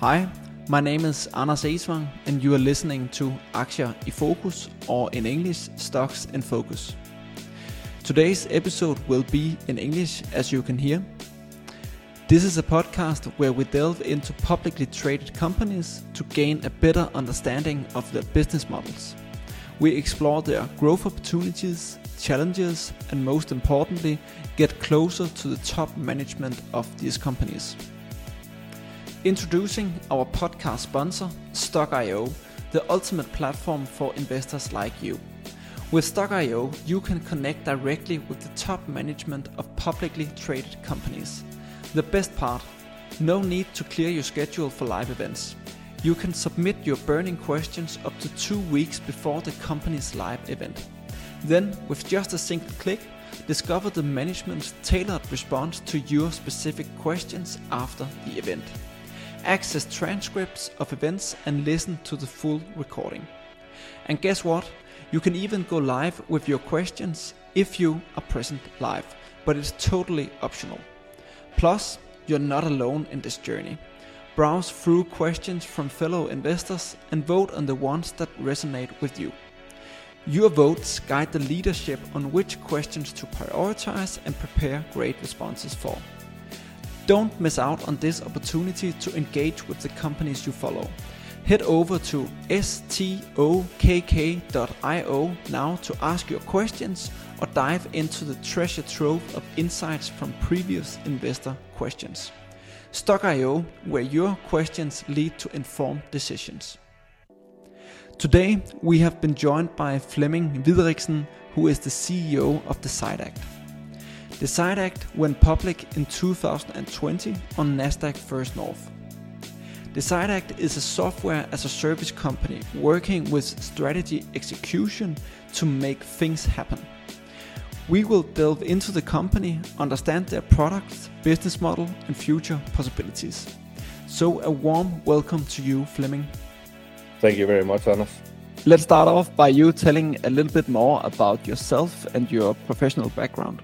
Hi, my name is Anders Esvang and you are listening to Aktier i Fokus or in English Stocks in Focus. Today's episode will be in English as you can hear. This is a podcast where we delve into publicly traded companies to gain a better understanding of their business models. We explore their growth opportunities, challenges, and most importantly, get closer to the top management of these companies. Introducing our podcast sponsor, Stokk.io, the ultimate platform for investors like you. With Stokk.io, you can connect directly with the top management of publicly traded companies. The best part no need to clear your schedule for live events. You can submit your burning questions up to two weeks before the company's live event. Then, with just a single click, discover the management's tailored response to your specific questions after the event. Access transcripts of events and listen to the full recording. And guess what? You can even go live with your questions if you are present live, but it's totally optional. Plus, you're not alone in this journey. Browse through questions from fellow investors and vote on the ones that resonate with you. Your votes guide the leadership on which questions to prioritize and prepare great responses for. Don't miss out on this opportunity to engage with the companies you follow. Head over to stokk.io now to ask your questions or dive into the treasure trove of insights from previous investor questions. Stokk.io, where your questions lead to informed decisions. Today, we have been joined by Flemming Videriksen, who is the CEO of DecideAct. DecideAct went public in 2020 on Nasdaq First North. DecideAct is a software as a service company working with strategy execution to make things happen. We will delve into the company, understand their products, business model, and future possibilities. So, a warm welcome to you, Flemming. Thank you very much, Anders. Let's start off by you telling a little bit more about yourself and your professional background.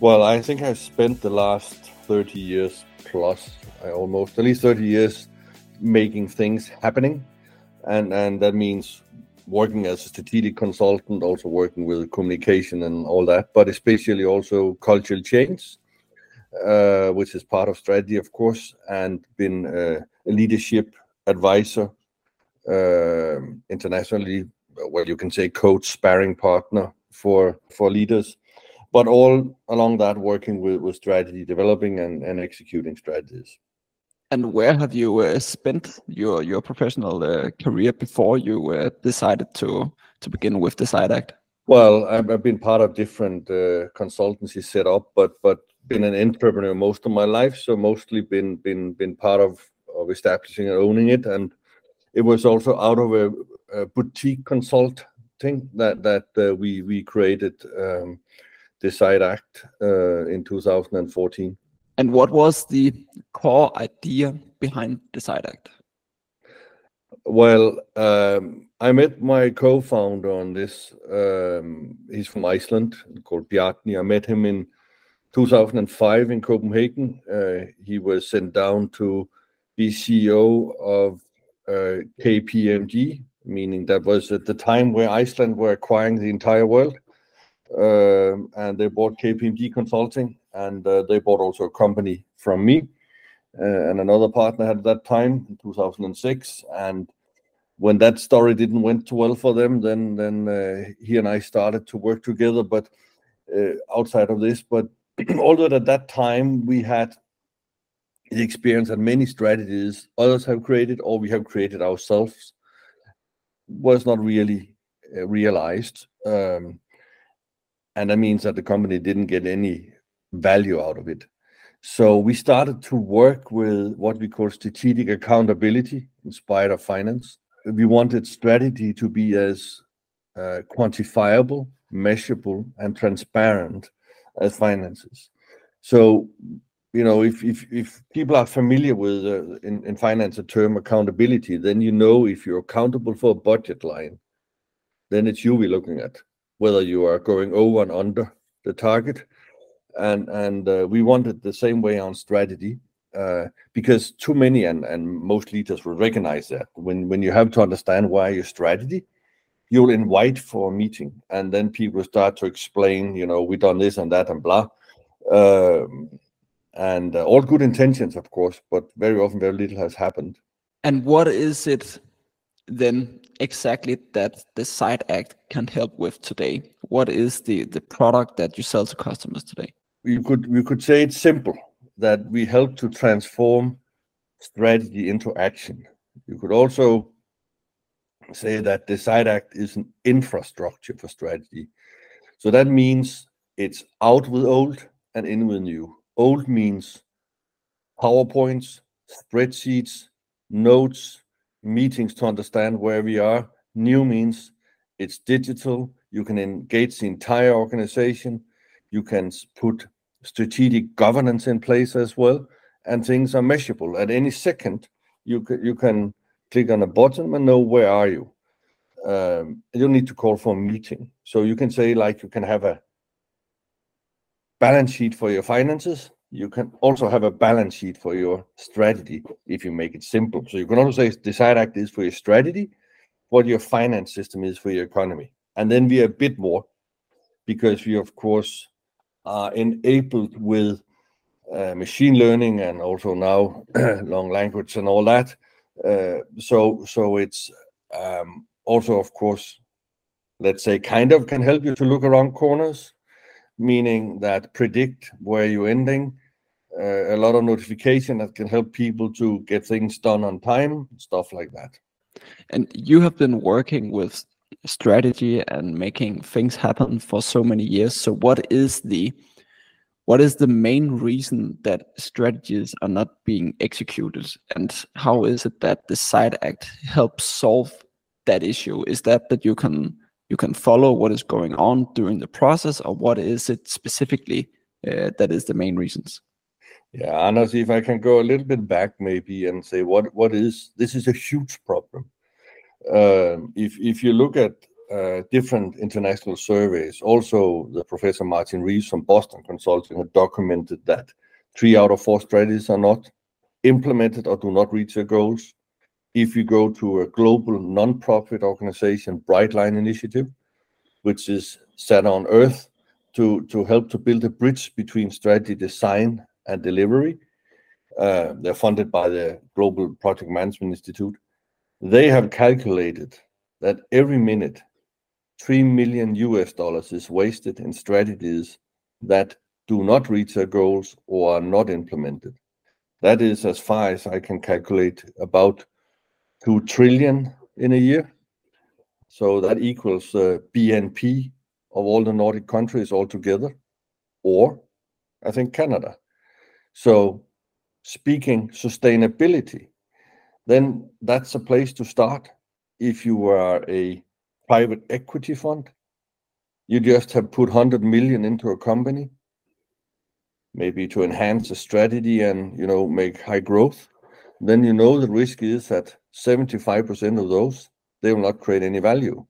Well, I think I've spent the last 30 years plus, almost at least 30 years making things happening. And, and that means working as a strategic consultant, also working with communication and all that, but especially also cultural change, uh, which is part of strategy, of course, and been uh, a leadership advisor uh, internationally, well, you can say coach, sparring partner for for leaders, but all along that working with, with strategy, developing and, and executing strategies. And where have you uh, spent your your professional uh, career before you uh, decided to to begin with DecideAct? Well, I've, I've been part of different uh, consultancy set up, but but been an entrepreneur most of my life. So mostly been been been part of of establishing and owning it, and it was also out of a, a boutique consulting that that uh, we we created um, DecideAct uh, in 2014. And what was the core idea behind DecideAct? Well, um, I met my co-founder on this. Um, he's from Iceland, called Bjarni. I met him in 2005 in Copenhagen. Uh, he was sent down to be CEO of uh, KPMG, meaning that was at the time where Iceland were acquiring the entire world. Um, and they bought KPMG Consulting, and uh, they bought also a company from me uh, and another partner at that time in 2006. And when that story didn't went too well for them, then then uh, he and I started to work together. But uh, outside of this, but although at that time we had the experience and many strategies others have created or we have created ourselves, was not really uh, realized. Um, and that means that the company didn't get any value out of it. So we started to work with what we call strategic accountability inspired of finance. We wanted strategy to be as uh, quantifiable, measurable, and transparent as finances. So, you know, if if, if people are familiar with uh, in, in finance a term accountability, then you know if you're accountable for a budget line, then it's you we're looking at, whether you are going over and under the target and and uh, we wanted the same way on strategy uh, because too many and, and most leaders will recognize that when, when you have to understand why your strategy, you'll invite for a meeting and then people start to explain, you know, we've done this and that and blah. Um, and uh, all good intentions, of course, but very often very little has happened. And what is it then exactly that DecideAct can help with today? What is the the product that you sell to customers today? You could you could say it's simple that we help to transform strategy into action. You could also say that DecideAct is an infrastructure for strategy. So that means it's out with old and in with new. Old means PowerPoints, spreadsheets, notes, meetings to understand where we are. New means it's digital. You can engage the entire organization. You can put strategic governance in place as well, and things are measurable. At any second, you can, you can click on a button and know where are you. Um, you need to call for a meeting. So you can say like you can have a balance sheet for your finances. You can also have a balance sheet for your strategy if you make it simple. So you can also say DecideAct is for your strategy, what your finance system is for your economy. And then we are a bit more because we, of course, are enabled with uh, machine learning and also now long language and all that. Uh, so so it's um, also, of course, let's say, kind of can help you to look around corners, meaning that predict where you're ending. Uh, a lot of notification that can help people to get things done on time, stuff like that. And you have been working with strategy and making things happen for so many years. So what is the what is the main reason that strategies are not being executed and how is it that DecideAct helps solve that issue is that that you can you can follow what is going on during the process or what is it specifically uh, that is the main reasons. Yeah Anders, if i can go a little bit back maybe and say what what is this is a huge problem. Um, if if you look at uh, different international surveys also the professor Martin Reeves from boston consulting had documented that three out of four strategies are not implemented or do not reach their goals if you go to a global non-profit organization, Brightline Initiative, which is set on earth to, to help to build a bridge between strategy design and delivery. Uh, they're funded by the Global Project Management Institute. They have calculated that every minute, 3 million US dollars is wasted in strategies that do not reach their goals or are not implemented. That is, as far as I can calculate, about 2 trillion in a year. So that equals uh, BNP of all the Nordic countries altogether, or I think Canada. So speaking sustainability, then that's a place to start. If you are a private equity fund, you just have put 100 million into a company, maybe to enhance a strategy and you know make high growth, then you know the risk is that 75% of those they will not create any value.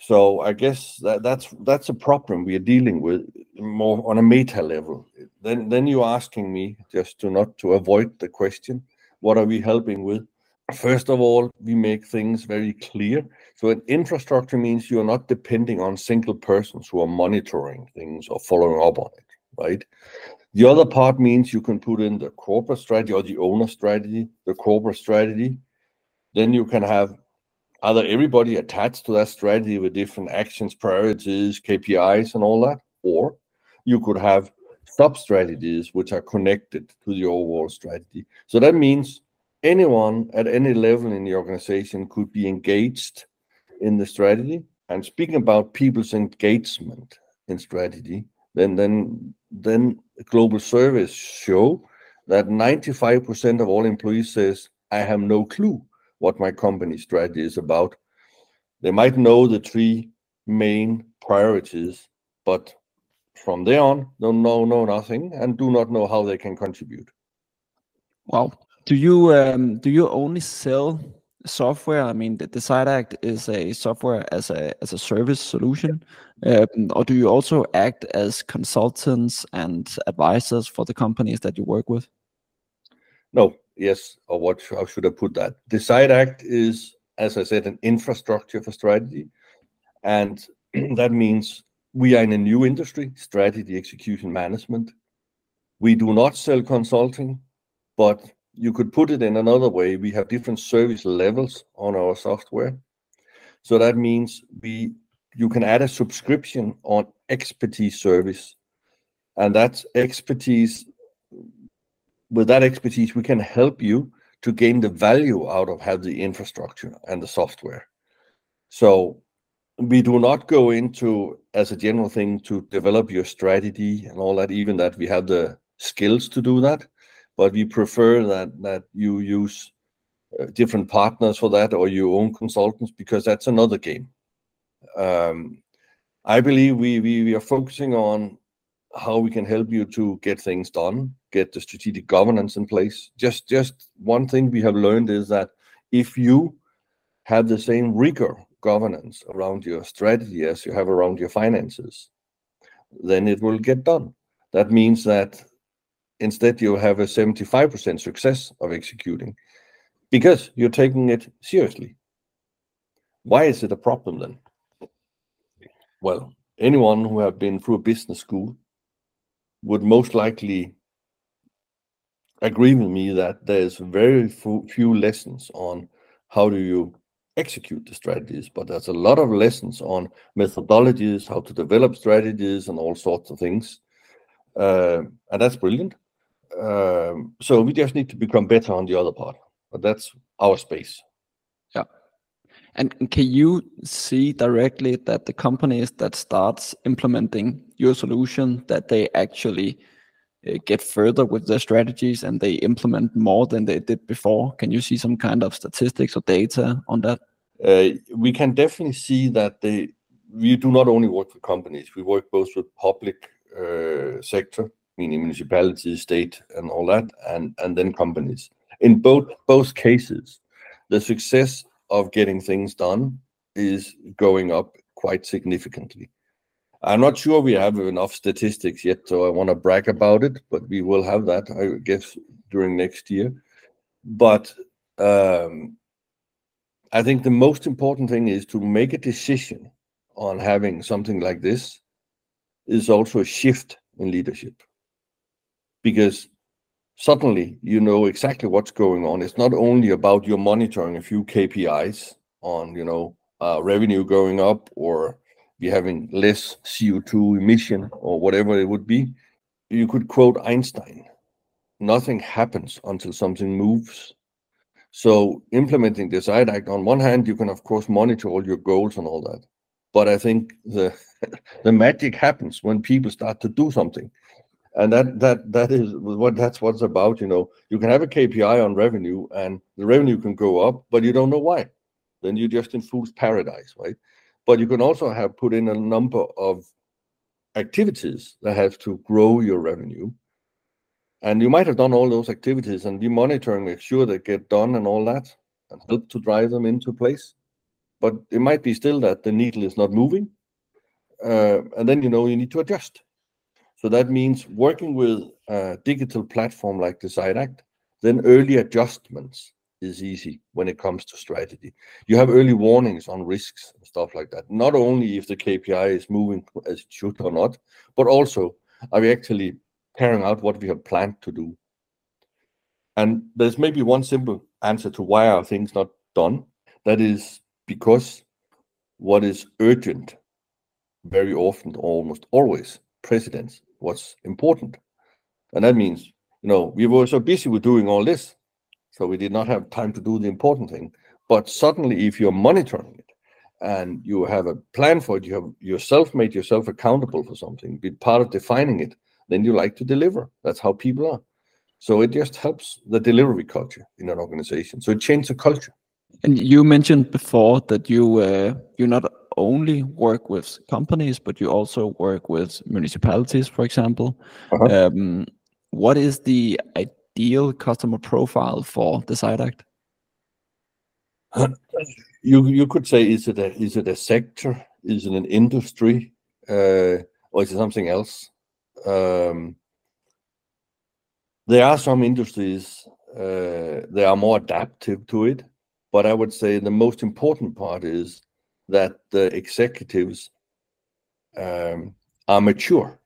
So i guess that that's that's a problem we are dealing with more on a meta level. Then then you're asking me just to not to avoid the question what are we helping with? First of all we make things very clear. So an infrastructure means you're not depending on single persons who are monitoring things or following up on it right the other part means you can put in the corporate strategy or the owner strategy, the corporate strategy. Then you can have either everybody attached to that strategy with different actions, priorities, KPIs, and all that, or you could have sub strategies which are connected to the overall strategy. So that means anyone at any level in the organization could be engaged in the strategy. And speaking about people's engagement in strategy, then then then global surveys show that 95% of all employees says i have no clue what my company strategy is about. They might know the three main priorities but from there on don't know know nothing and do not know how they can contribute. Wow. Do you um, do you only sell software i mean the, DecideAct is a software as a as a service solution um, or do you also act as consultants and advisors for the companies that you work with no, yes, or what? How should I put that? DecideAct is, as I said, an infrastructure for strategy, and that means we are in a new industry, strategy execution management. We do not sell consulting, but you could put it in another way. We have different service levels on our software. So that means we you can add a subscription on expertise service, and that expertise with that expertise, we can help you to gain the value out of have the infrastructure and the software. So we do not go into as a general thing to develop your strategy and all that, even that we have the skills to do that, but we prefer that that you use uh, different partners for that or your own consultants because that's another game. Um, I believe we, we we are focusing on how we can help you to get things done, get the strategic governance in place. Just just one thing we have learned is that if you have the same rigor governance around your strategy as you have around your finances, then it will get done. That means that instead you have a 75% success of executing because you're taking it seriously. Why is it a problem then? Well, anyone who have been through a business school would most likely agree with me that there's very few lessons on how do you execute the strategies, but there's a lot of lessons on methodologies, how to develop strategies, and all sorts of things. Uh, and that's brilliant. Um, so we just need to become better on the other part, but that's our space. Yeah. And can you see directly that the companies that starts implementing your solution that they actually uh, get further with their strategies and they implement more than they did before? Can you see some kind of statistics or data on that? Uh, we can definitely see that they. We do not only work with companies; we work both with public uh, sector, meaning municipalities, state, and all that, and and then companies. In both both cases, the success of getting things done is going up quite significantly. I'm not sure we have enough statistics yet, so I want to brag about it, but we will have that, I guess, during next year. But um, I think the most important thing is to make a decision on having something like this is also a shift in leadership. Because suddenly you know exactly what's going on. It's not only about you monitoring a few KPIs on, you know, uh, revenue going up or be having less CO2 emission or whatever it would be. You could quote Einstein nothing happens until something moves. So implementing DecideAct, on one hand, you can of course monitor all your goals and all that. But I think the the magic happens when people start to do something and that that that is what that's what's about you know. You can have a kpi on revenue and the revenue can go up but you don't know why. Then you're just in fool's paradise right? But you can also have put in a number of activities that have to grow your revenue. And you might have done all those activities and be monitoring make sure they get done and all that and help to drive them into place. But it might be still that the needle is not moving uh, and then you know you need to adjust so that means working with a digital platform like DecideAct, then early adjustments is easy when it comes to strategy. You have early warnings on risks and stuff like that. Not only if the KPI is moving as it should or not, but also are we actually carrying out what we have planned to do? And there's maybe one simple answer to why are things not done. That is because what is urgent very often, almost always, precedence what's important. And that means, you know, we were so busy with doing all this, so we did not have time to do the important thing. But suddenly, if you're monitoring it and you have a plan for it, you have yourself made yourself accountable for something, be part of defining it, then you like to deliver. That's how people are. So it just helps the delivery culture in an organization. So it changes the culture. And you mentioned before that you uh, you're not only work with companies, but you also work with municipalities, for example. Uh-huh. Um, what is the ideal customer profile for DecideAct? You you could say is it a is it a sector? Is it an industry? Uh, or is it something else? Um, there are some industries they are more adaptive to it. But I would say the most important part is that the executives um, are mature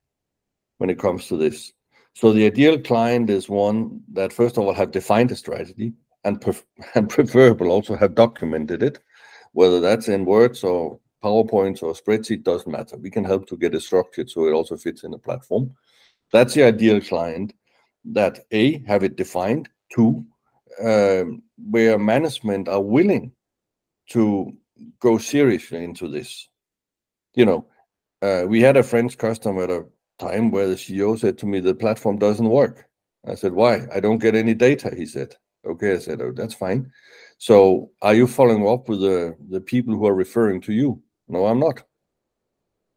when it comes to this. So the ideal client is one that, first of all, have defined a strategy and preferable also have documented it, whether that's in words or PowerPoints or spreadsheet, doesn't matter. We can help to get it structured so it also fits in the platform. That's the ideal client that, A, have it defined. Two, um, where management are willing to go seriously into this. You know, uh, we had a French customer at a time where the CEO said to me, "The platform doesn't work." I said, "Why?" "I don't get any data," he said. "Okay," I said, "Oh, that's fine. So are you following up with the the people who are referring to you?" "No, I'm not."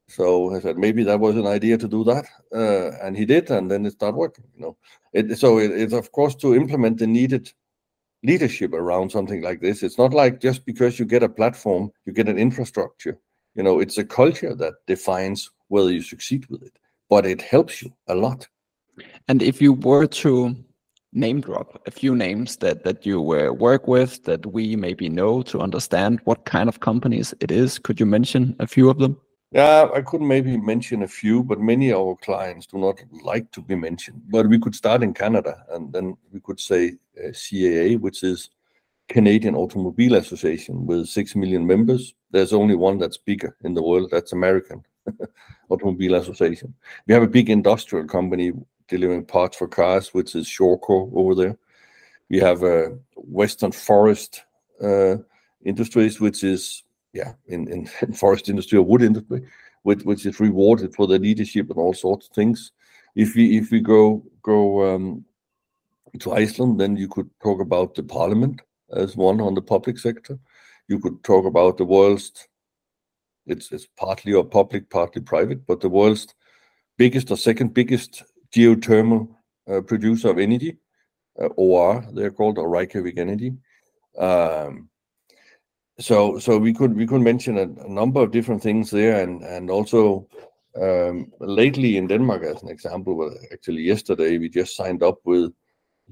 So I said, "Maybe that was an idea to do that." Uh, and he did, and then it started working, you know. it, So it's of course to implement the needed leadership around something like this. It's not like just because you get a platform, you get an infrastructure. You know, it's a culture that defines whether you succeed with it, but it helps you a lot. And if you were to name drop a few names that that you work with, that we maybe know to understand what kind of companies it is, could you mention a few of them? Yeah, I could maybe mention a few, but many of our clients do not like to be mentioned. But we could start in Canada, and then we could say, uh, CAA, which is Canadian Automobile Association, with 6 million members. There's only one that's bigger in the world, that's American Automobile Association. We have a big industrial company delivering parts for cars, which is Shawcor over there. We have a Western Forest uh, Industries, which is in in forest industry or wood industry, which which is rewarded for their leadership and all sorts of things. If we if we go go um, to Iceland, then you could talk about the parliament as one on the public sector. You could talk about the world's... It's partly or public, partly private, but the world's biggest or second biggest geothermal uh, producer of energy, uh, OR, they're called, or Reykjavik Energy. Um, So so we could we could mention a number of different things there, and and also um, lately in Denmark, as an example, well, actually yesterday, we just signed up with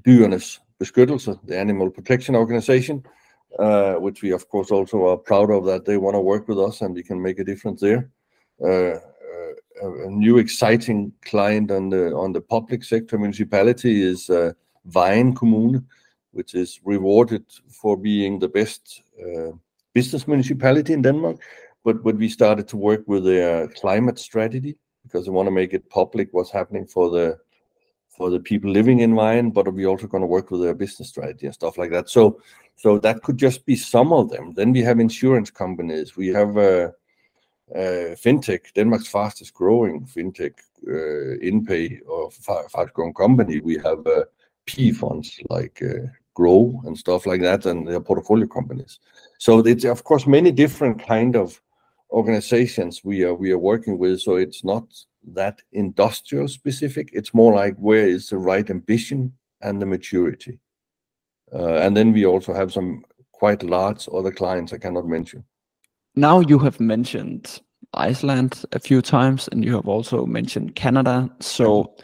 Dyrenes Beskyttelse, the animal protection organization, uh, which we of course also are proud of, that they wanna work with us, and we can make a difference there. Uh, uh, a new exciting client on the on the public sector municipality is Vejen Kommune, which is rewarded for being the best business municipality in Denmark. But we started to work with their climate strategy because they wanna make it public what's happening for the for the people living in Vejen, but we're also gonna work with their business strategy and stuff like that. So so that could just be some of them. Then we have insurance companies. We have uh, uh, fintech, Denmark's fastest growing fintech, uh, InPay, or fast growing company. We have P funds like Grow and stuff like that, and their portfolio companies. So it's of course many different kind of organizations we are we are working with, so it's not that industrial specific. It's more like where is the right ambition and the maturity. Uh, and then we also have some quite large other clients I cannot mention. Now, you have mentioned Iceland a few times, and you have also mentioned Canada. So mm-hmm.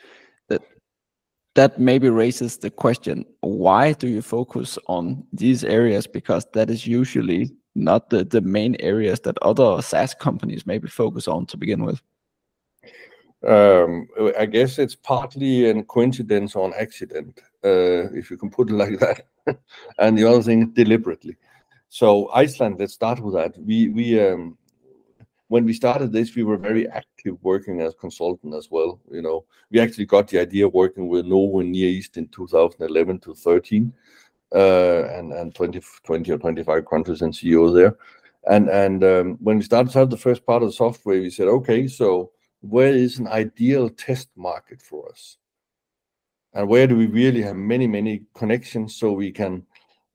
That maybe raises the question: why do you focus on these areas? Because that is usually not the the main areas that other SaaS companies maybe focus on to begin with. Um, I guess it's partly a coincidence or an accident, uh, if you can put it like that, and the other thing, deliberately. So Iceland, let's start with that. Um, When we started this, we were very active working as consultant as well, you know. We actually got the idea working with Novo Nordisk in 2011-2013, and and 20 20 or 25 countries and CEO there. And and um, when we started to have the first part of the software, we said, "Okay, so where is an ideal test market for us? And where do we really have many, many connections so we can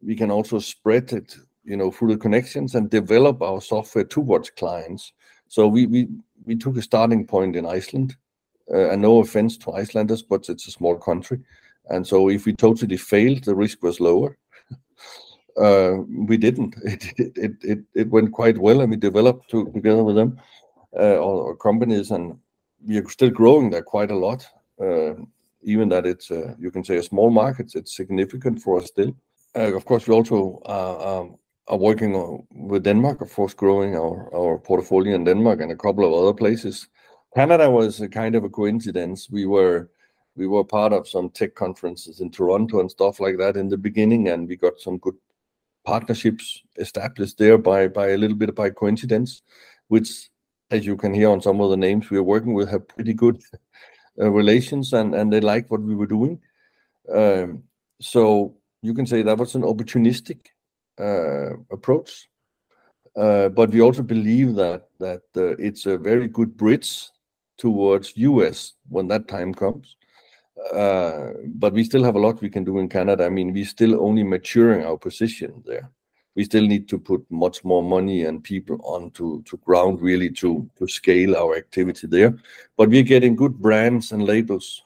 we can also spread it, you know, through the connections and develop our software towards clients?" So we we we took a starting point in Iceland. Uh, and no offense to Icelanders, but it's a small country, and so if we totally failed, the risk was lower. Uh, we didn't. It it it went quite well, and we developed together with them, uh, our companies, and we are still growing there quite a lot. even that it's a, you can say a small market, it's significant for us still. Of course, we also are working with Denmark, of course, growing our portfolio in Denmark and a couple of other places. Canada was a kind of a coincidence. We were we were part of some tech conferences in Toronto and stuff like that in the beginning, and we got some good partnerships established there by by a little bit by coincidence, which, as you can hear on some of the names we are working with, have pretty good relations, and and they like what we were doing. Um, So you can say that was an opportunistic Uh, approach. Uh, but we also believe that uh, it's a very good bridge towards U.S. when that time comes. But we still have a lot we can do in Canada. I mean, we're still only maturing our position there. We still need to put much more money and people onto to ground, really, to to scale our activity there. But we're getting good brands and labels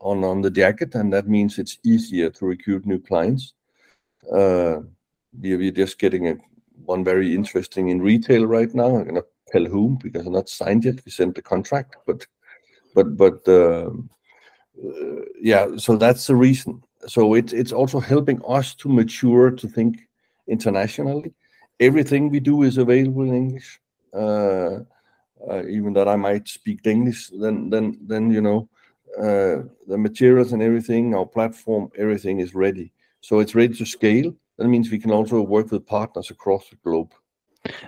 on on the jacket, and that means it's easier to recruit new clients. We're just getting one very interesting in retail right now. I'm gonna tell whom, because I'm not signed yet. We sent the contract, but but but um, uh, yeah, so that's the reason. So it's also helping us to mature, to think internationally. Everything we do is available in English. Uh, uh, even that I might speak English, then then then you know, the materials and everything, our platform, everything is ready. So it's ready to scale. That means we can also work with partners across the globe.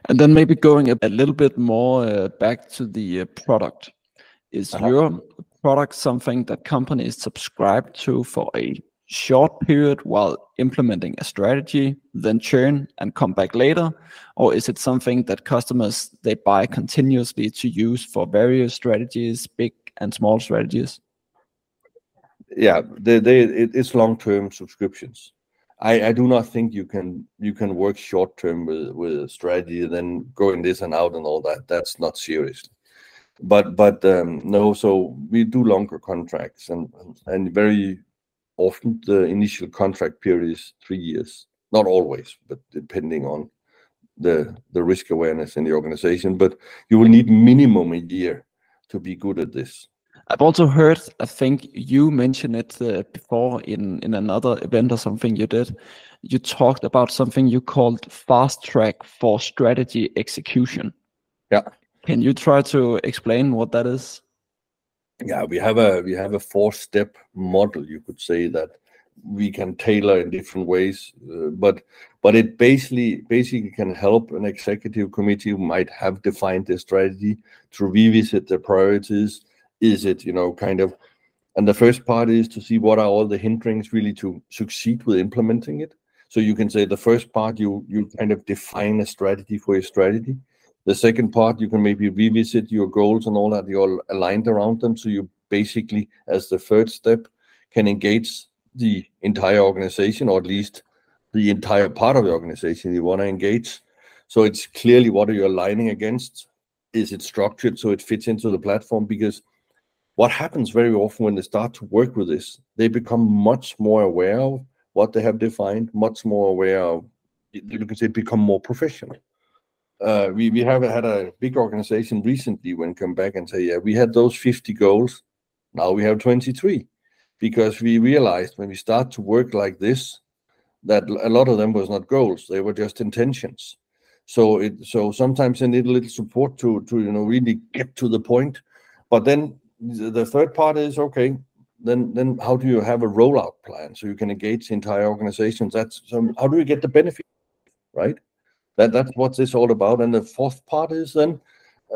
And then maybe going a little bit more uh, back to the uh, product. Is uh-huh. your product something that companies subscribe to for a short period while implementing a strategy, then churn and come back later? Or is it something that customers, they buy continuously to use for various strategies, big and small strategies? Yeah, it's long-term subscriptions. I do not think you can you can work short term with a strategy, then go in this and out and all that. That's not serious. But but um, no, so we do longer contracts, and and very often the initial contract period is three years. Not always, but depending on the the risk awareness in the organization. But you will need minimum a year to be good at this. I've also heard, I think you mentioned it, uh, before in in another event or something you did. You talked about something you called Fast Track for Strategy Execution. Yeah. Can you try to explain what that is? Yeah, we have a we have a four-step model, you could say, that we can tailor in different ways. Uh, but but it basically basically can help an executive committee who might have defined their strategy to revisit their priorities. Is it, you know, kind of... And the first part is to see what are all the hindrances really to succeed with implementing it. So you can say the first part, you you kind of define a strategy for your strategy. The second part, you can maybe revisit your goals and all that, you're aligned around them. So you basically, as the third step, can engage the entire organization, or at least the entire part of the organization you want to engage. So it's clearly what are you aligning against? Is it structured so it fits into the platform? Because what happens very often when they start to work with this, they become much more aware of what they have defined, much more aware of, you can say, become more professional. Uh, we we have had a big organization recently when come back and say, "Yeah, we had those 50 goals, now we have 23." Because we realized when we start to work like this, that a lot of them was not goals, they were just intentions. So it, so sometimes they need a little support to, to, you know, really get to the point. But then the third part is, okay, then then how do you have a rollout plan so you can engage the entire organization? That's so how do we get the benefit, right? that That's what it's all about. And the fourth part is then,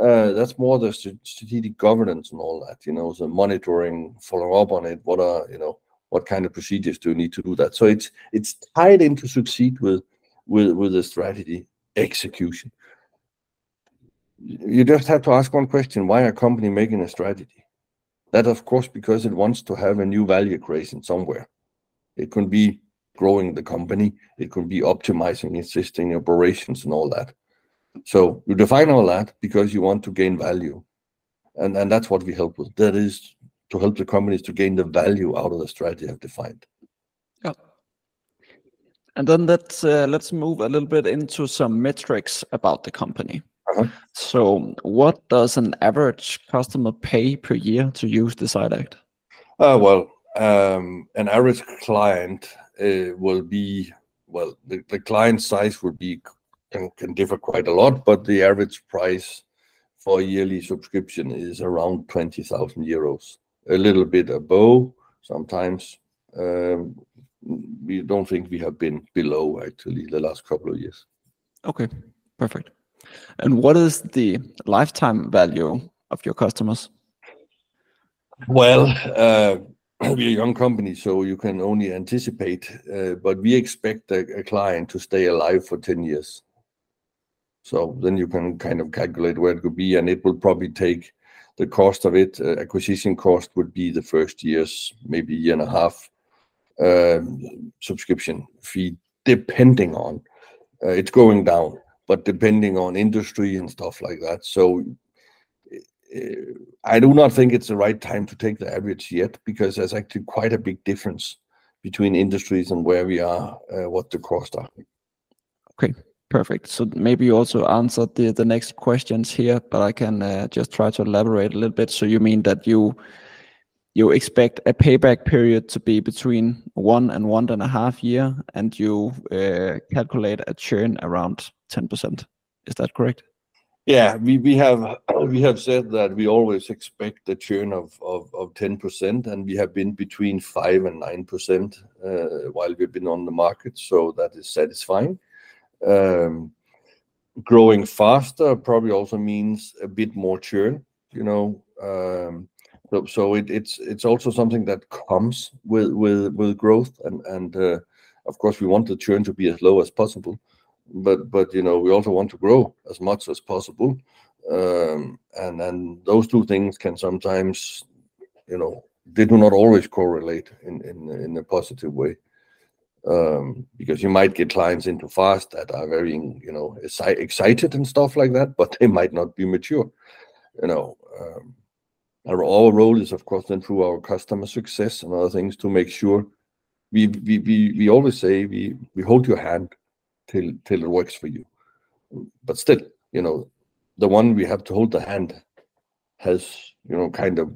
uh, that's more the strategic governance and all that, you know, the monitoring, follow up on it. What are, you know, what kind of procedures do you need to do that? So it's it's tied in to succeed with the strategy execution. You just have to ask one question: Why a company making a strategy? That, of course, because it wants to have a new value creation somewhere. It could be growing the company, it could be optimizing existing operations and all that. So you define all that because you want to gain value, and and that's what we help with. That is, to help the companies to gain the value out of the strategy I've defined. Yeah. And then let's uh, let's move a little bit into some metrics about the company. Uh-huh. What does an average customer pay per year to use DecideAct? Uh, well, um, an average client uh, will be, well, the client size will be can differ quite a lot, but the average price for a yearly subscription is around 20,000 euros. A little bit above sometimes. Um, we don't think we have been below, actually, the last couple of years. Okay, perfect. And what is the lifetime value of your customers? Well, uh, we're a young company, so you can only anticipate, uh, but we expect a client to stay alive for 10 years. So then you can kind of calculate where it could be, and it will probably take the cost of it. Uh, acquisition cost would be the first years, maybe year and a half, um, subscription fee, depending on, it's going down, but depending on industry and stuff like that. So, eh, eh, I do not think it's the right time to take the average yet, because there's actually quite a big difference between industries and where we are, uh, what the costs are. Okay, perfect. So maybe you also answered the next questions here, but I can uh, just try to elaborate a little bit. So you mean that you expect a payback period to be between 1 and 1.5 year, and you uh, calculate a churn around 10%. Is that correct? Yeah. We we have we have said that we always expect a churn of 10%, and we have been between 5 and 9% uh, while we've been on the market, so that is satisfying. Um, growing faster probably also means a bit more churn, you know. Um, So it's it's also something that comes with with with growth and, and uh, of course, we want the churn to be as low as possible. But but you know, we also want to grow as much as possible. Um, and then those two things can sometimes, you know, they do not always correlate in in in a positive way. Um, because you might get clients into fast that are very, you know, excited and stuff like that, but they might not be mature. You know, um, our role is, of course, then through our customer success and other things, to make sure we always say we hold your hand till it works for you. But still, you know, the one we have to hold the hand has, you know, kind of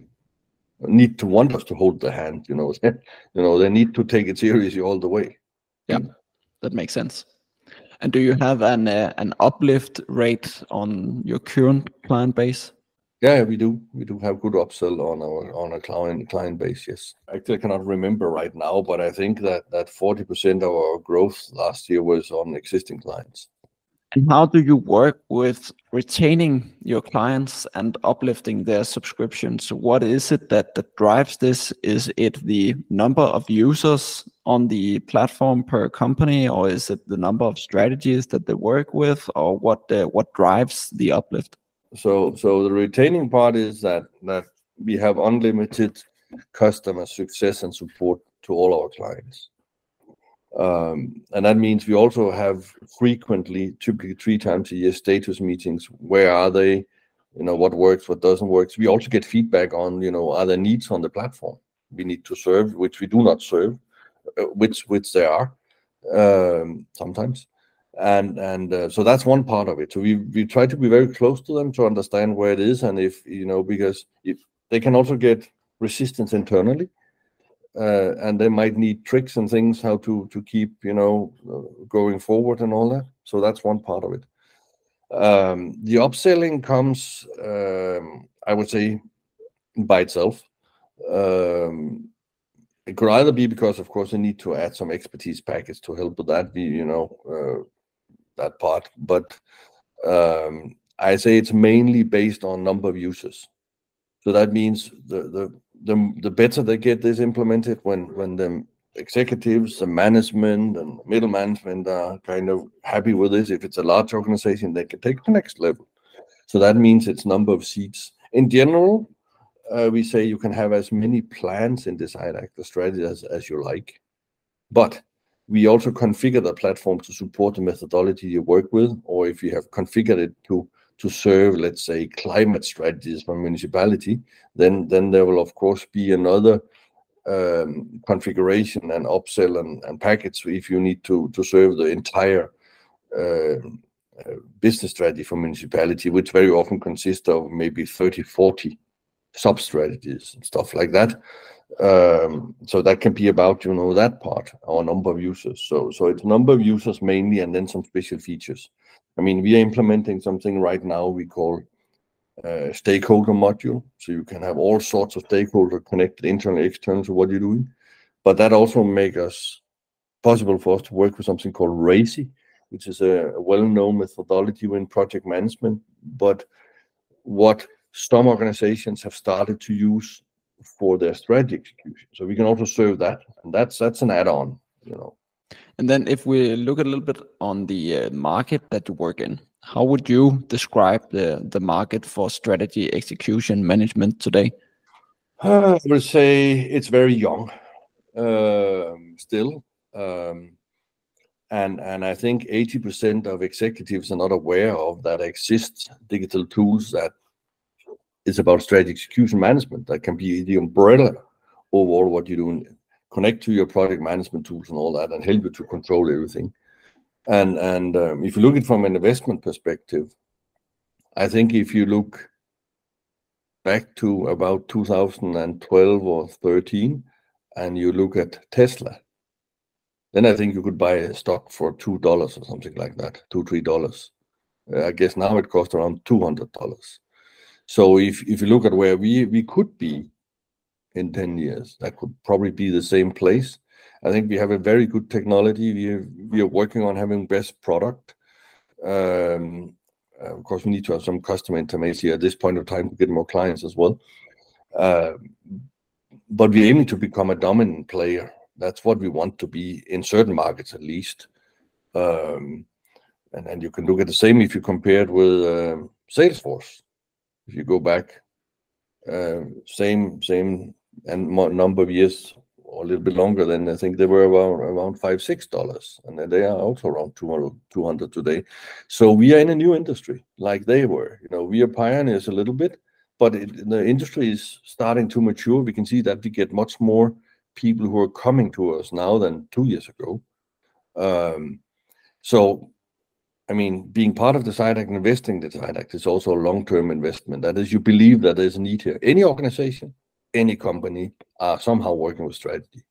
need to want us to hold the hand, you know? You know, they need to take it seriously all the way. Yeah, that makes sense. And do you have an uh, uplift rate on your current client base? Yeah, we do. We do have good upsell on our on a client client base, yes. Actually, I cannot remember right now, but I think that that 40% of our growth last year was on existing clients. And how do you work with retaining your clients and uplifting their subscriptions? What is it that that drives this? Is it the number of users on the platform per company, or is it the number of strategies that they work with, or what uh, what drives the uplift? So so the retaining part is that that we have unlimited customer success and support to all our clients. Um, and that means we also have frequently, typically three times a year, status meetings. Where are they? You know, what works, what doesn't work. So We also get feedback on, you know, are there needs on the platform we need to serve, which we do not serve, uh, which which there are um, sometimes. And and uh, so that's one part of it. So we we try to be very close to them to understand where it is, and if, you know, because if they can also get resistance internally, uh, and they might need tricks and things, how to to keep, you know, uh, going forward and all that. So that's one part of it. Um, the upselling comes, um, I would say, by itself. Um, it could either be because, of course, they need to add some expertise package to help with that, you know, that part. But, um, I say it's mainly based on number of users. So that means the the the, the better they get this implemented, when when the executives, the management, and middle management are kind of happy with this, if it's a large organization, they can take the next level. So that means it's number of seats. In general, uh, we say you can have as many plans in DecideAct strategy as you like, but we also configure the platform to support the methodology you work with, or if you have configured it to to serve, let's say, climate strategies for municipality, then then there will, of course, be another um, configuration and upsell and and package if you need to to serve the entire um, uh, business strategy for municipality, which very often consists of maybe 30, 40 sub-strategies and stuff like that. Um, so that can be about, you know, that part, our number of users. So, so it's number of users mainly, and then some special features. I mean, we are implementing something right now we call uh, stakeholder module. So you can have all sorts of stakeholders connected, internal, external to what you're doing. But that also make us possible for us to work with something called RACI, which is a well-known methodology in project management, but what some organizations have started to use for their strategy execution. So we can also serve that, and that's that's an add-on, you know. And then if we look a little bit on the uh, market that you work in, how would you describe the the market for strategy execution management today? Uh, I would say it's very young um, still. Um, and, and I think 80% of executives are not aware of that exists digital tools that is about strategy execution management. That can be the umbrella over all what you're doing connect to your project management tools and all that and help you to control everything. And and um, if you look at it from an investment perspective i think if you look back to about 2012 or 13 and you look at tesla then i think you could buy a stock for two dollars or something like that two three dollars. Uh, i guess now it costs around 200 dollars so if if you look at where we we could be in 10 years, that could probably be the same place. I think we have a very good technology. We are, working on having best product. Um, of course, we need to have some customer intimacy at this point of time to get more clients as well. Uh, but we're aiming to become a dominant player. That's what we want to be in certain markets, at least. Um, and and you can look at the same if you compare it with uh, Salesforce if you go back, uh, same same and number of years or a little bit longer than I think they were around, around five, six dollars. And they are also around 200, 200 today. So we are in a new industry like they were. You know, we are pioneers a little bit, but it, the industry is starting to mature. We can see that we get much more people who are coming to us now than two years ago. Um, so I mean, being part of the DecideAct and investing in the DecideAct is also a long-term investment. That is, you believe that there's a need here. Any organization, any company are somehow working with strategy,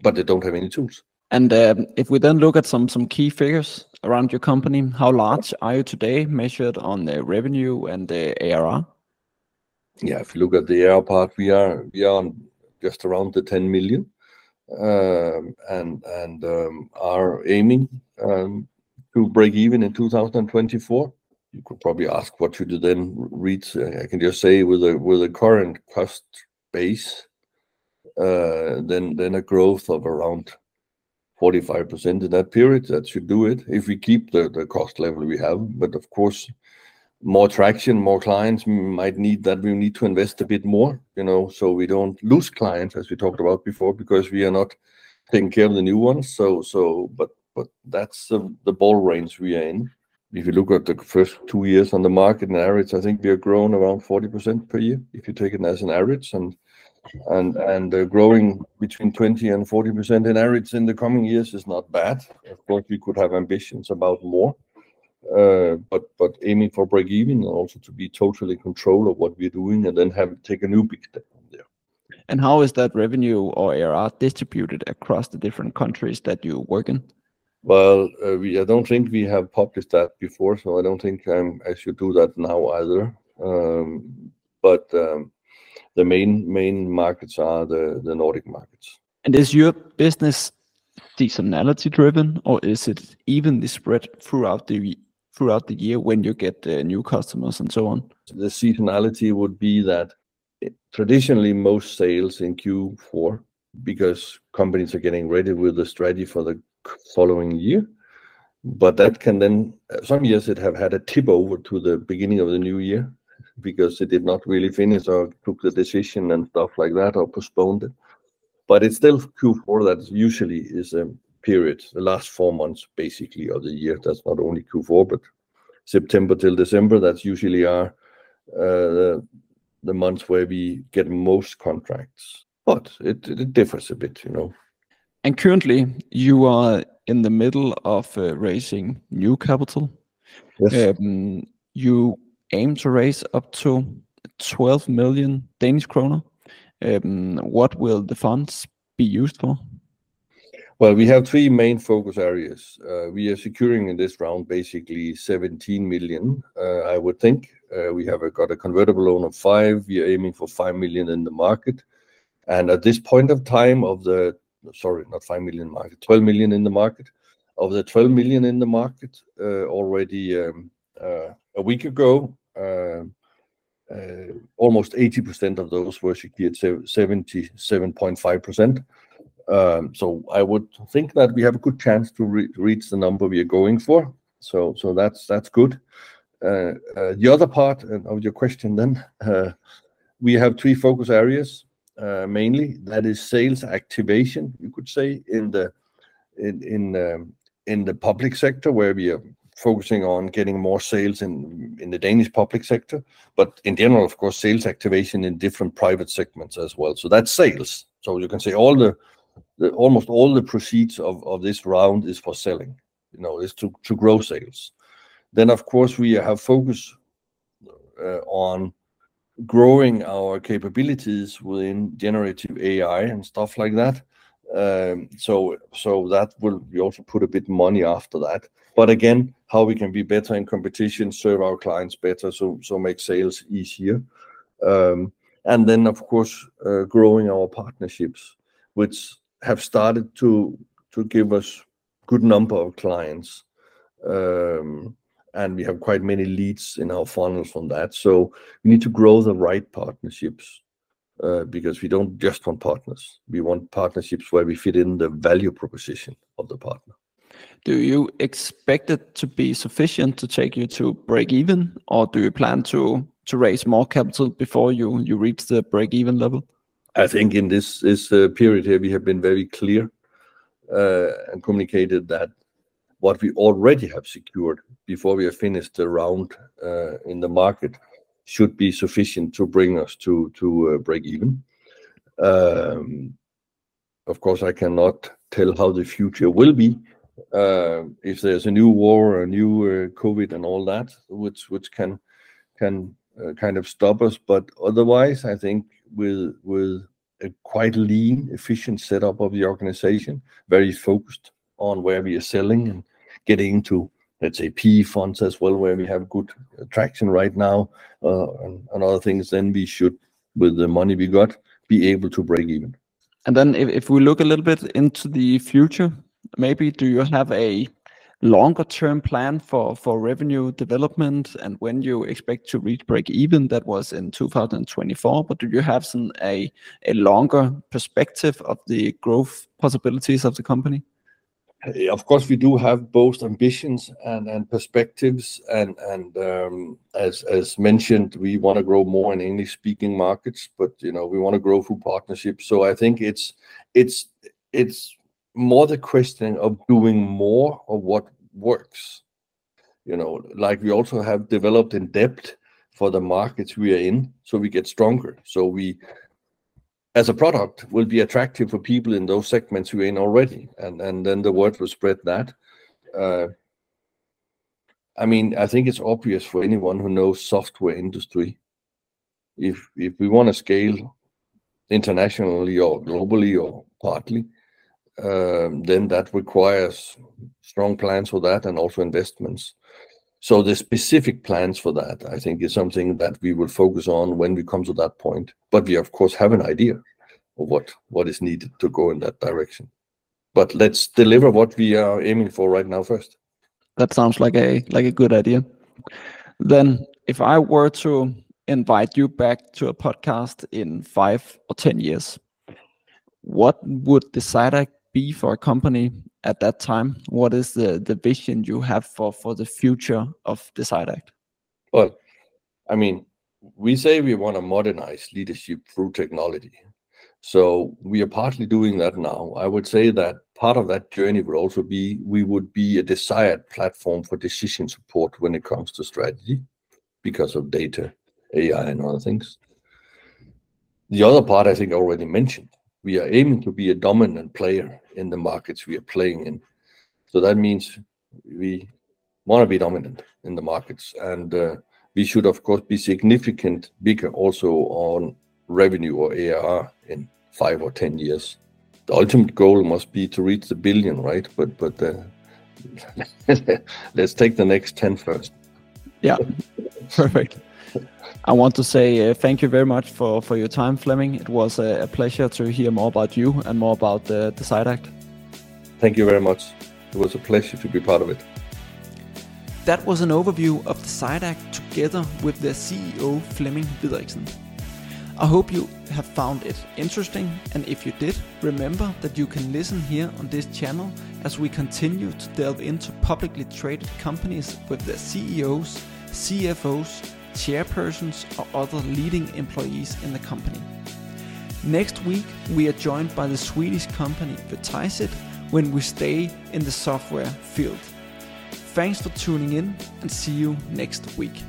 but they don't have any tools. And um, if we then look at some some key figures around your company, how large are you today, measured on the revenue and the ARR? Yeah, if you look at the ARR part, we are we are just around the 10 million, um, and and um, are aiming um, to break even in 2024. You could probably ask what should you then reach. I can just say with a with a current cost base, uh, then then a growth of around 45% in that period. That should do it if we keep the the cost level we have. But of course, more traction, more clients might need that we need to invest a bit more, you know, so we don't lose clients as we talked about before because we are not taking care of the new ones. So so but but that's the, the ball range we are in. If you look at the first two years on the market in average, I think we are growing around 40% per year, if you take it as an average, and and and uh, growing between 20 and 40% in average in the coming years is not bad. Of course, we could have ambitions about more, uh, but but aiming for break even and also to be totally in control of what we're doing, and then have take a new big step from there. And how is that revenue or ARR distributed across the different countries that you work in? Well, uh, we, I don't think we have published that before, so I don't think I'm, I should do that now either. Um, but um, the main main markets are the, the Nordic markets. And is your business seasonality driven, or is it evenly spread throughout the throughout the year when you get uh, new customers and so on? The seasonality would be that it, traditionally most sales in Q4 because companies are getting ready with the strategy for the following year. But that can then, some years it have had a tip over to the beginning of the new year because it did not really finish or took the decision and stuff like that or postponed it. But it's still Q4 that usually is a period, the last four months basically of the year. That's not only Q4, but September till December. That's usually our uh, the months where we get most contracts. But it, it differs a bit, you know. And currently, you are in the middle of uh, raising new capital. Yes. Um, you aim to raise up to 12 million Danish kroner. what will the funds be used for? Well, we have three main focus areas. We are securing in this round basically 17 million, I would think. We have got a convertible loan of five. We are aiming for 5 million in the market. And at this point of time, sorry, not 5 million market, 12 million in the market. Of the 12 million in the market, uh, already um, uh, a week ago, um, uh, almost 80% of those were secured, 77.5%. Um, so I would think that we have a good chance to reach the number we are going for. So so that's that's good. The other part of your question then, we have three focus areas, Uh, mainly. That is sales activation, you could say, in the in um, in the public sector, where we are focusing on getting more sales in in the Danish public sector. But in general, of course, sales activation in different private segments as well. So that's sales. So you can say all the almost all the proceeds of this round is for selling, you know, is to to grow sales. Then, of course, we have focus uh, on growing our capabilities within generative AI and stuff like that. Um, so so that will we also put a bit money after that. But again, how we can be better in competition, serve our clients better, so so make sales easier. Um, and then of course, growing our partnerships, which have started to to give us good number of clients. And we have quite many leads in our funnels from that. So we need to grow the right partnerships, uh, because we don't just want partners. We want partnerships where we fit in the value proposition of the partner. Do you expect it to be sufficient to take you to break even, or do you plan to to raise more capital before you you reach the break-even level? I think in this uh, period here, we have been very clear, uh, and communicated that what we already have secured before we have finished the round uh, in the market should be sufficient to bring us to to uh, break even. Um, of course, I cannot tell how the future will be. Um, if there's a new war a new uh, COVID and all that, which can can kind of stop us. But otherwise, I think with a quite lean, efficient setup of the organization, very focused on where we are selling getting into, let's say, PE funds as well, where we have good traction right now, uh, and other things, then we should, with the money we got, be able to break even. And then if we look a little bit into the future, maybe do you have a longer-term plan for revenue development and when you expect to reach break even? That was in 2024, but do you have some a longer perspective of the growth possibilities of the company? Uh, of course, we do have both ambitions and and perspectives. and and um, As as mentioned, we want to grow more in English-speaking markets, but you know we want to grow through partnerships. So I think it's it's it's more the question of doing more of what works. You know, like we also have developed in depth for the markets we are in, so we get stronger. So we, as a product, will be attractive for people in those segments we're in already, and and then the word will spread that. Uh, I mean, I think it's obvious for anyone who knows software industry, if we want to scale internationally or globally or partly, um, then that requires strong plans for that and also investments. So the specific plans for that, I think, is something that we will focus on when we come to that point. But we, of course, have an idea of what what is needed to go in that direction. But let's deliver what we are aiming for right now first. That sounds like a like a good idea. Then, if I were to invite you back to a podcast in five or 10 years, what would DecideAct be for a company at that time? What is the the vision you have for for the future of DecideAct? Well, I mean, we say we want to modernize leadership through technology. So we are partly doing that now. I would say that part of that journey would also be, we would be a desired platform for decision support when it comes to strategy because of data, AI, and other things. The other part, I think I already mentioned, we are aiming to be a dominant player in the markets we are playing in. So that means we want to be dominant in the markets, and we should, of course, be significant bigger also on revenue or ARR in five or 10 years. The ultimate goal must be to reach the billion, right? But but uh, let's take the next 10 first. Yeah, perfect. I want to say uh, thank you very much for, for your time, Flemming. It was a, a pleasure to hear more about you and more about the, the DecideAct. Thank you very much. It was a pleasure to be part of it. That was an overview of the DecideAct together with their CEO Flemming Videriksen. I hope you have found it interesting, and if you did, remember that you can listen here on this channel as we continue to delve into publicly traded companies with their CEOs, CFOs, chairpersons, or other leading employees in the company. Next week, we are joined by the Swedish company Vertiseit when we stay in the software field. Thanks for tuning in and see you next week.